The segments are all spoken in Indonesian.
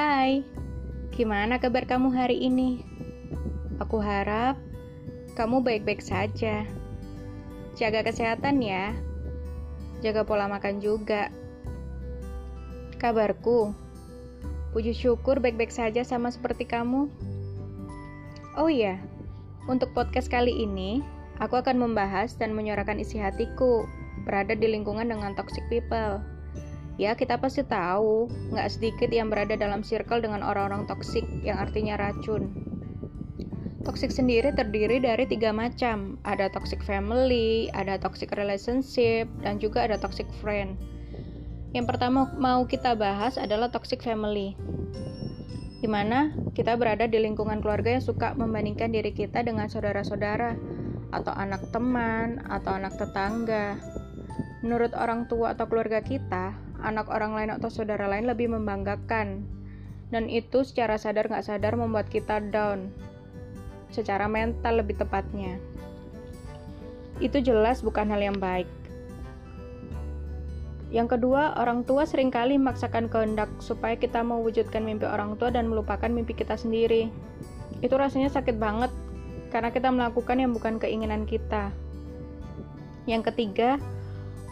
Hai, gimana kabar kamu hari ini? Aku harap kamu baik-baik saja. Jaga kesehatan ya, jaga pola makan juga. Kabarku, puji syukur baik-baik saja sama seperti kamu. Oh iya, untuk podcast kali ini, aku akan membahas dan menyuarakan isi hatiku berada di lingkungan dengan toxic people. Ya, kita pasti tahu, nggak sedikit yang berada dalam circle dengan orang-orang toksik yang artinya racun. Toxic sendiri terdiri dari tiga macam. Ada toxic family, ada toxic relationship, dan juga ada toxic friend. Yang pertama mau kita bahas adalah toxic family. Di mana kita berada di lingkungan keluarga yang suka membandingkan diri kita dengan saudara-saudara, atau anak teman, atau anak tetangga. Menurut orang tua atau keluarga kita, anak orang lain atau saudara lain lebih membanggakan. Dan itu secara sadar nggak sadar membuat kita down. Secara mental lebih tepatnya. Itu jelas bukan hal yang baik. Yang kedua, orang tua sering kali memaksakan kehendak supaya kita mewujudkan mimpi orang tua dan melupakan mimpi kita sendiri. Itu rasanya sakit banget karena kita melakukan yang bukan keinginan kita. Yang ketiga,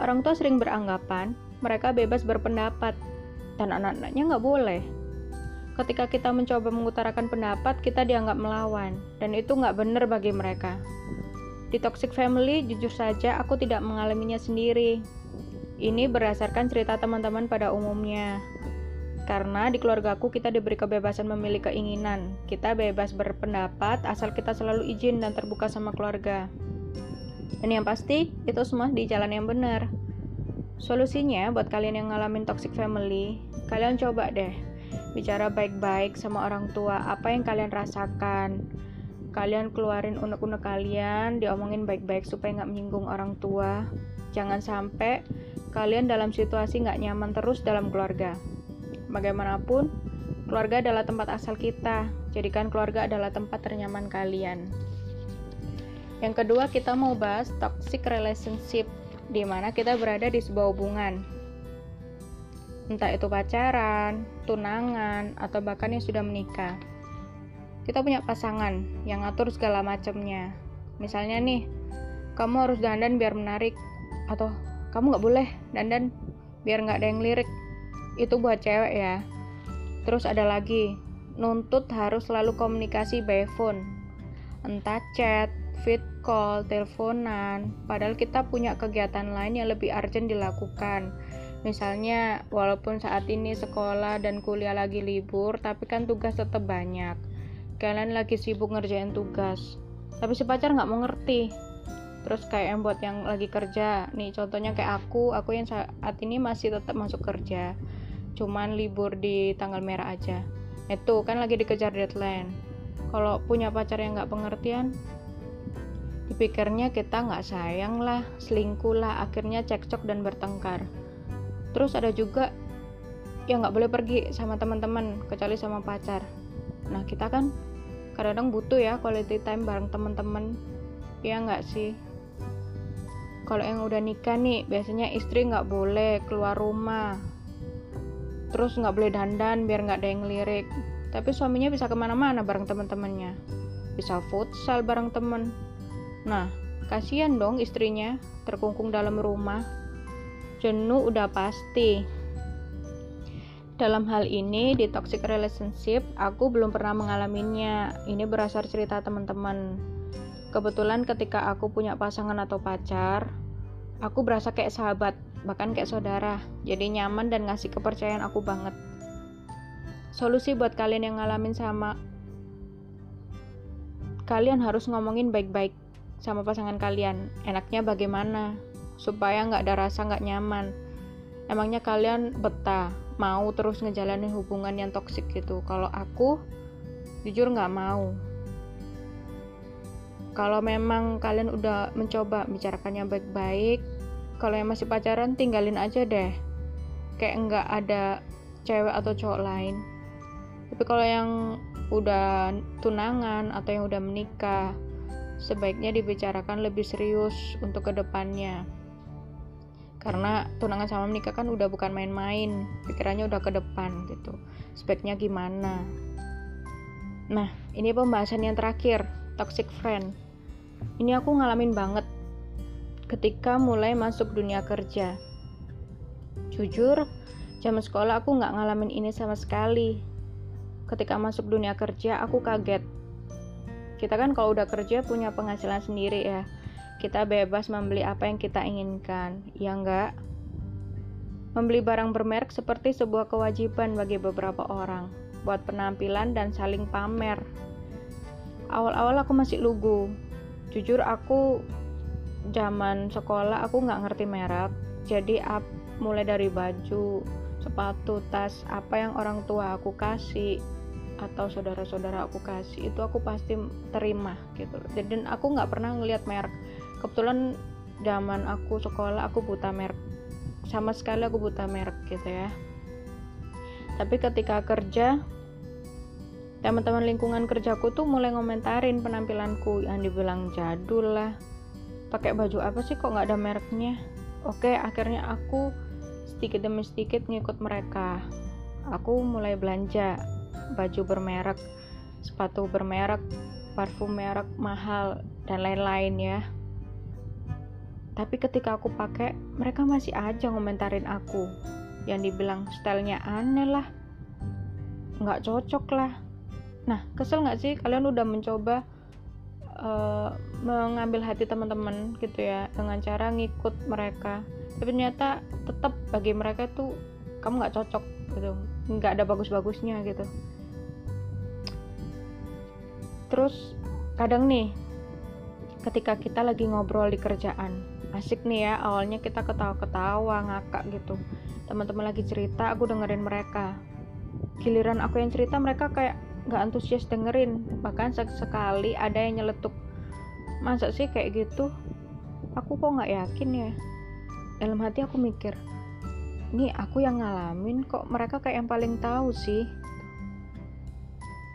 orang tua sering beranggapan mereka bebas berpendapat, dan anak-anaknya nggak boleh. Ketika kita mencoba mengutarakan pendapat, kita dianggap melawan, dan itu nggak benar bagi mereka. Di toxic family, jujur saja aku tidak mengalaminya sendiri. Ini berdasarkan cerita teman-teman pada umumnya. Karena di keluargaku kita diberi kebebasan memilih keinginan. Kita bebas berpendapat asal kita selalu izin dan terbuka sama keluarga. Dan yang pasti, itu semua di jalan yang benar. Solusinya buat kalian yang ngalamin toxic family, kalian coba deh bicara baik-baik sama orang tua apa yang kalian rasakan. Kalian keluarin unek-unek kalian, diomongin baik-baik supaya nggak menyinggung orang tua. Jangan sampai kalian dalam situasi nggak nyaman terus dalam keluarga. Bagaimanapun, keluarga adalah tempat asal kita. Jadikan keluarga adalah tempat ternyaman kalian. Yang kedua, kita mau bahas toxic relationship di mana kita berada di sebuah hubungan. Entah itu pacaran, tunangan, atau bahkan yang sudah menikah. Kita punya pasangan yang ngatur segala macamnya. Misalnya nih, kamu harus dandan biar menarik, atau kamu nggak boleh dandan biar nggak ada yang lirik. Itu buat cewek ya. Terus ada lagi, nuntut harus selalu komunikasi by phone. Entah chat, fit call, teleponan, padahal kita punya kegiatan lain yang lebih urgent dilakukan. Misalnya, walaupun saat ini sekolah dan kuliah lagi libur, tapi kan tugas tetap banyak. Kalian lagi sibuk ngerjain tugas, tapi si pacar nggak mau ngerti. Terus kayak yang buat yang lagi kerja, nih contohnya kayak aku, aku yang saat ini masih tetap masuk kerja, cuman libur di tanggal merah aja. Itu kan lagi dikejar deadline. Kalau punya pacar yang nggak pengertian, Dipikirnya kita nggak sayang lah, selingkuh lah, akhirnya cekcok dan bertengkar. Terus ada juga yang nggak boleh pergi sama teman-teman, kecuali sama pacar. Nah kita kan kadang-kadang butuh ya quality time bareng teman-teman, ya nggak sih? Kalau yang udah nikah nih, biasanya istri nggak boleh keluar rumah, terus nggak boleh dandan biar nggak ada yang lirik. Tapi suaminya bisa ke mana-mana bareng teman-temannya, bisa futsal bareng temen, Nah, kasihan dong istrinya terkungkung dalam rumah. Jenuh udah pasti. Dalam hal ini di toxic relationship, aku belum pernah mengalaminya. Ini berasal cerita teman-teman. Kebetulan ketika aku punya pasangan atau pacar, aku berasa kayak sahabat, bahkan kayak saudara. Jadi nyaman dan ngasih kepercayaan aku banget. Solusi buat kalian yang ngalamin sama kalian harus ngomongin baik-baik sama pasangan kalian. Enaknya bagaimana? Supaya nggak ada rasa nggak nyaman. Emangnya kalian betah? Mau terus ngejalanin hubungan yang toksik gitu? Kalau aku jujur nggak mau. Kalau memang kalian udah mencoba bicarakannya baik-baik kalau yang masih pacaran tinggalin aja deh. Kayak nggak ada cewek atau cowok lain. Tapi kalau yang udah tunangan atau yang udah menikah sebaiknya dibicarakan lebih serius untuk ke depannya. karena tunangan sama menikah kan udah bukan main-main pikirannya udah ke depan gitu. Speknya gimana? Nah ini pembahasan yang terakhir toxic friend. Ini aku ngalamin banget ketika mulai masuk dunia kerja. Jujur zaman sekolah aku nggak ngalamin ini sama sekali. Ketika masuk dunia kerja aku kaget kita kan kalau udah kerja punya penghasilan sendiri ya kita bebas membeli apa yang kita inginkan, ya enggak? Membeli barang bermerek seperti sebuah kewajiban bagi beberapa orang, buat penampilan dan saling pamer. Awal-awal aku masih lugu. Jujur aku zaman sekolah aku nggak ngerti merek, jadi up, mulai dari baju, sepatu, tas, apa yang orang tua aku kasih, atau saudara-saudara aku kasih itu aku pasti terima gitu. Dan aku nggak pernah ngelihat merek. Kebetulan zaman aku sekolah aku buta merek. Sama sekali aku buta merek gitu ya. Tapi ketika kerja teman-teman lingkungan kerjaku tuh mulai ngomentarin penampilanku. Yang dibilang jadul lah. Pakai baju apa sih kok nggak ada mereknya? Oke akhirnya aku sedikit demi sedikit ngikut mereka. Aku mulai belanja baju bermerek sepatu bermerek parfum merek mahal dan lain-lain ya. Tapi ketika aku pakai mereka masih aja ngomentarin aku. Yang dibilang stylenya aneh lah. Nggak cocok lah. Nah kesel nggak sih? Kalian udah mencoba uh, mengambil hati teman-teman gitu ya dengan cara ngikut mereka. Tapi ternyata tetap bagi mereka tuh kamu nggak cocok gitu. Nggak ada bagus-bagusnya gitu terus kadang nih ketika kita lagi ngobrol di kerjaan asik nih ya awalnya kita ketawa-ketawa ngakak gitu. Teman-teman lagi cerita aku dengerin mereka. Giliran aku yang cerita mereka kayak nggak antusias dengerin. Bahkan sekali ada yang nyeletuk masa sih kayak gitu? Aku kok nggak yakin ya? Dalam hati aku mikir ini aku yang ngalamin kok mereka kayak yang paling tahu sih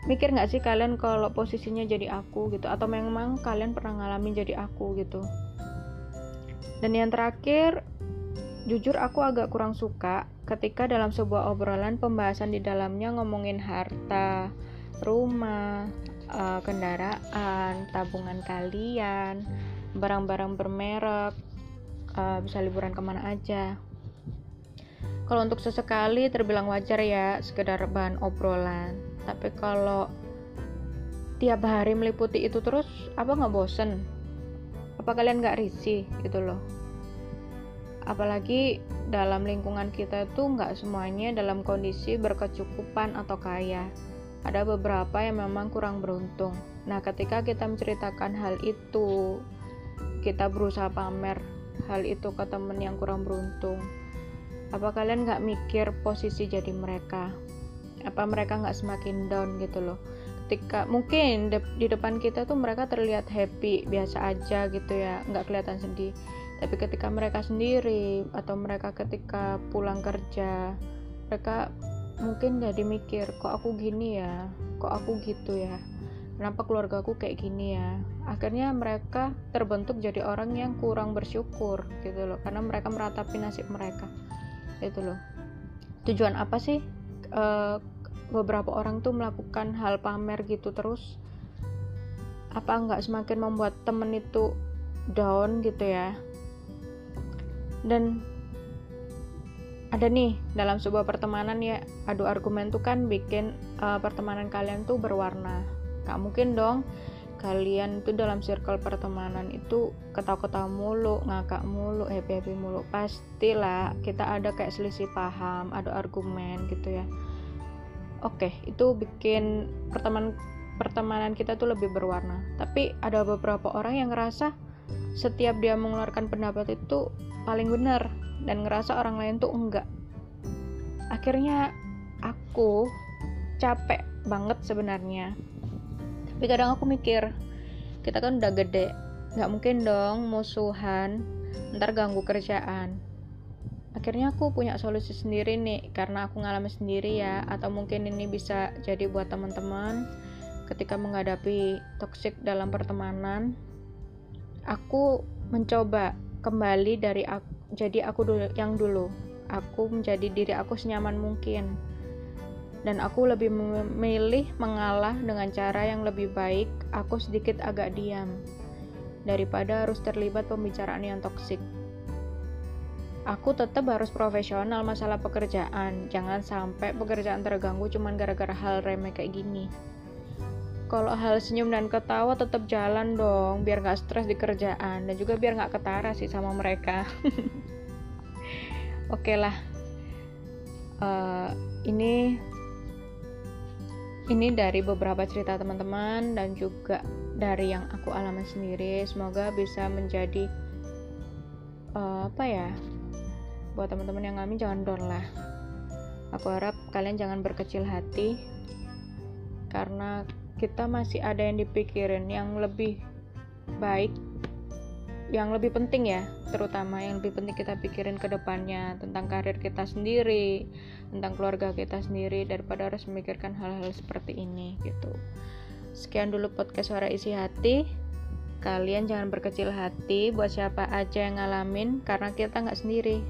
mikir nggak sih kalian kalau posisinya jadi aku gitu atau memang kalian pernah ngalamin jadi aku gitu dan yang terakhir, jujur aku agak kurang suka ketika dalam sebuah obrolan pembahasan di dalamnya ngomongin harta, rumah, uh, kendaraan, tabungan kalian, barang-barang bermerek, uh, bisa liburan ke mana aja. Kalau untuk sesekali terbilang wajar ya, sekedar bahan obrolan. Tapi kalau tiap hari meliputi itu terus, apa nggak bosen? apa kalian nggak risih gitu loh? Apalagi dalam lingkungan kita tuh nggak semuanya dalam kondisi berkecukupan atau kaya. Ada beberapa yang memang kurang beruntung. Nah ketika kita menceritakan hal itu kita berusaha pamer hal itu ke temen yang kurang beruntung apa kalian nggak mikir posisi jadi mereka apa mereka nggak semakin down gitu loh. Ketika mungkin de di depan kita tuh mereka terlihat happy biasa aja gitu ya nggak kelihatan sedih. Tapi ketika mereka sendiri atau mereka ketika pulang kerja mereka mungkin jadi mikir kok aku gini ya? Kok aku gitu ya? Kenapa keluarga aku kayak gini ya? Akhirnya mereka terbentuk jadi orang yang kurang bersyukur gitu loh karena mereka meratapi nasib mereka. Itu loh. Tujuan apa sih uh, beberapa orang tuh melakukan hal pamer gitu terus apa nggak semakin membuat temen itu down gitu ya. Dan ada nih dalam sebuah pertemanan ya adu argumen tuh kan bikin uh, pertemanan kalian tuh berwarna. Gak mungkin dong kalian tuh dalam circle pertemanan itu ketawa-ketawa mulu, ngakak mulu, happy-happy mulu. Pastilah kita ada kayak selisih paham, ada argumen gitu ya. Oke itu bikin pertemanan pertemanan kita tuh lebih berwarna. Tapi ada beberapa orang yang ngerasa setiap dia mengeluarkan pendapat itu paling benar dan ngerasa orang lain tuh enggak. Akhirnya aku capek banget sebenarnya tapi kadang aku mikir kita kan udah gede nggak mungkin dong musuhan ntar ganggu kerjaan. Akhirnya aku punya solusi sendiri nih karena aku ngalami sendiri ya. Atau mungkin ini bisa jadi buat teman-teman ketika menghadapi toxic dalam pertemanan aku mencoba kembali dari jadi aku dulu yang dulu. Aku menjadi diri aku senyaman mungkin dan aku lebih memilih mengalah dengan cara yang lebih baik. Aku sedikit agak diam daripada harus terlibat pembicaraan yang toksik. Aku tetap harus profesional masalah pekerjaan. Jangan sampai pekerjaan terganggu cuman gara-gara hal remeh kayak gini. Kalau hal senyum dan ketawa tetap jalan dong biar nggak stres di kerjaan dan juga biar nggak ketara sih sama mereka. Oke okay lah. Uh, ini ini dari beberapa cerita teman-teman dan juga dari yang aku alami sendiri. Semoga bisa menjadi uh, apa ya buat teman-teman yang ngalamin jangan down lah. Aku harap kalian jangan berkecil hati karena kita masih ada yang dipikirin yang lebih baik yang lebih penting ya terutama yang lebih penting kita pikirin ke depannya tentang karir kita sendiri tentang keluarga kita sendiri daripada harus memikirkan hal-hal seperti ini gitu. Sekian dulu podcast suara isi hati. Kalian jangan berkecil hati buat siapa aja yang ngalamin karena kita nggak sendiri.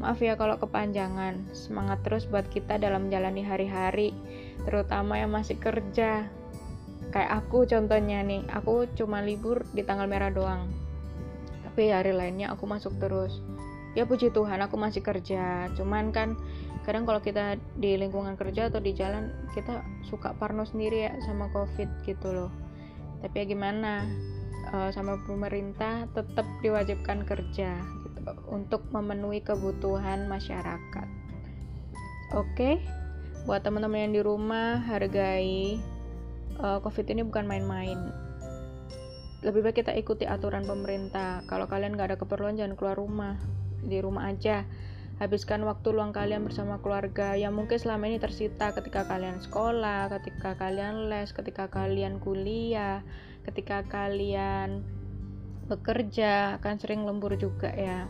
Maaf ya kalau kepanjangan. Semangat terus buat kita dalam menjalani hari-hari terutama yang masih kerja. Kayak aku contohnya nih aku cuma libur di tanggal merah doang tapi hari lainnya aku masuk terus. Ya puji Tuhan aku masih kerja. Cuman kan kadang kalau kita di lingkungan kerja atau di jalan kita suka parno sendiri ya sama covid gitu loh. Tapi ya gimana uh, sama pemerintah tetap diwajibkan kerja gitu untuk memenuhi kebutuhan masyarakat. Oke buat teman-teman yang di rumah hargai uh, COVID ini bukan main-main. Lebih baik kita ikuti aturan pemerintah. Kalau kalian nggak ada keperluan jangan keluar rumah, di rumah aja. Habiskan waktu luang kalian bersama keluarga yang mungkin selama ini tersita ketika kalian sekolah, ketika kalian les, ketika kalian kuliah, ketika kalian bekerja akan sering lembur juga ya.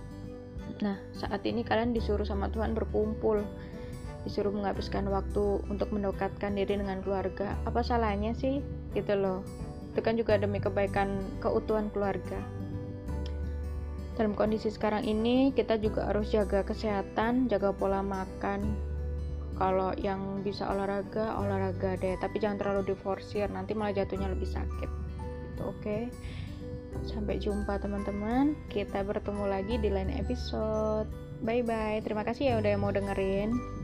Nah, saat ini kalian disuruh sama Tuhan berkumpul disuruh menghabiskan waktu untuk mendekatkan diri dengan keluarga apa salahnya sih gitu loh itu kan juga demi kebaikan keutuhan keluarga. Dalam kondisi sekarang ini kita juga harus jaga kesehatan jaga pola makan. Kalau yang bisa olahraga olahraga deh. Tapi jangan terlalu diforsir nanti malah jatuhnya lebih sakit. Gitu oke? Okay? sampai jumpa teman-teman. Kita bertemu lagi di lain episode. Bye bye terima kasih ya udah mau dengerin